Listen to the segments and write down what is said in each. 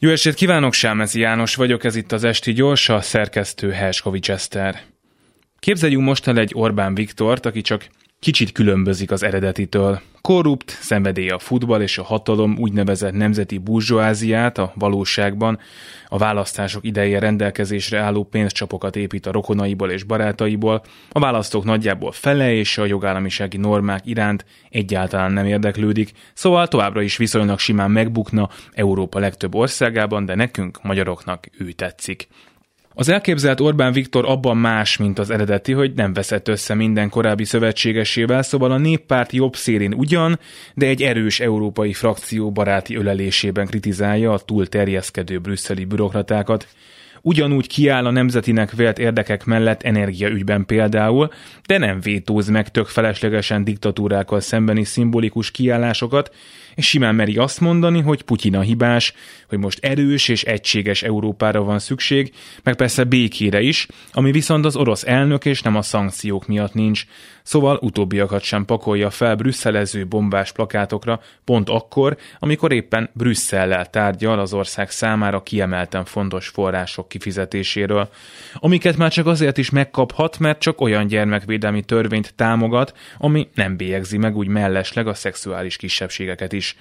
Jó estét kívánok, Sámezi János vagyok, ez itt az Esti Gyors, a szerkesztő Helskovics Eszter. Képzeljünk most el egy Orbán Viktort, aki csak kicsit különbözik az eredetitől. Korrupt, szenvedélye a futball és a hatalom úgynevezett nemzeti burzsóáziát a valóságban, a választások idején rendelkezésre álló pénzcsapokat épít a rokonaiból és barátaiból, a választók nagyjából fele és a jogállamisági normák iránt egyáltalán nem érdeklődik, szóval továbbra is viszonylag simán megbukna Európa legtöbb országában, de nekünk, magyaroknak ő tetszik. Az elképzelt Orbán Viktor abban más, mint az eredeti, hogy nem veszett össze minden korábbi szövetségesével, szóval a néppárt jobb szélén ugyan, de egy erős európai frakció baráti ölelésében kritizálja a túl terjeszkedő brüsszeli bürokratákat. Ugyanúgy kiáll a nemzetinek vélt érdekek mellett energiaügyben például, de nem vétóz meg tök feleslegesen diktatúrákkal szembeni szimbolikus kiállásokat, és simán meri azt mondani, hogy Putyin a hibás, hogy most erős és egységes Európára van szükség, meg persze békére is, ami viszont az orosz elnök és nem a szankciók miatt nincs. Szóval utóbbiakat sem pakolja fel brüsszelező bombás plakátokra pont akkor, amikor éppen Brüsszellel tárgyal az ország számára kiemelten fontos források kifizetéséről, amiket már csak azért is megkaphat, mert csak olyan gyermekvédelmi törvényt támogat, ami nem bélyegzi meg úgy mellesleg a szexuális kisebbségeket is.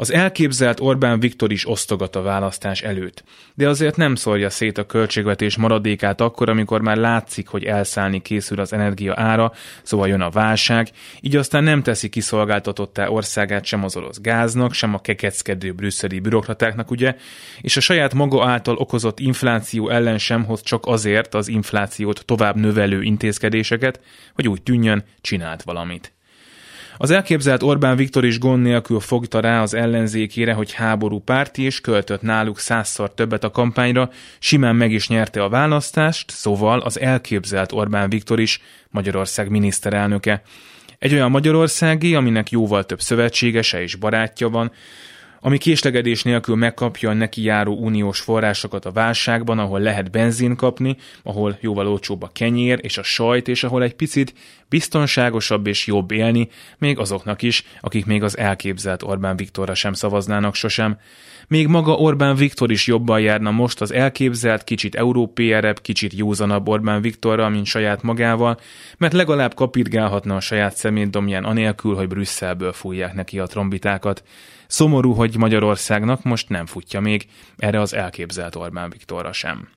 Az elképzelt Orbán Viktor is osztogat a választás előtt, de azért nem szórja szét a költségvetés maradékát akkor, amikor már látszik, hogy elszállni készül az energia ára, szóval jön a válság, így aztán nem teszi kiszolgáltatottá országát sem az orosz gáznak, sem a kekeckedő brüsszeli bürokratáknak, ugye, és a saját maga által okozott infláció ellen sem hoz csak azért az inflációt tovább növelő intézkedéseket, hogy úgy tűnjön, csinált valamit. Az elképzelt Orbán Viktor is gond nélkül fogta rá az ellenzékére, hogy háború párti, és költött náluk százszor többet a kampányra, simán meg is nyerte a választást, szóval az elképzelt Orbán Viktor is Magyarország miniszterelnöke. Egy olyan Magyarországi, aminek jóval több szövetségese és barátja van, ami késlegedés nélkül megkapja a neki járó uniós forrásokat a válságban, ahol lehet benzin kapni, ahol jóval olcsóbb a kenyér és a sajt, és ahol egy picit biztonságosabb és jobb élni, még azoknak is, akik még az elképzelt Orbán Viktorra sem szavaznának sosem. Még maga Orbán Viktor is jobban járna most az elképzelt, kicsit európérebb, kicsit józanabb Orbán Viktorra, mint saját magával, mert legalább kapitgálhatna a saját szemétdomján anélkül, hogy Brüsszelből fújják neki a trombitákat. Szomorú, hogy Magyarországnak most nem futja még erre az elképzelt Orbán Viktorra sem.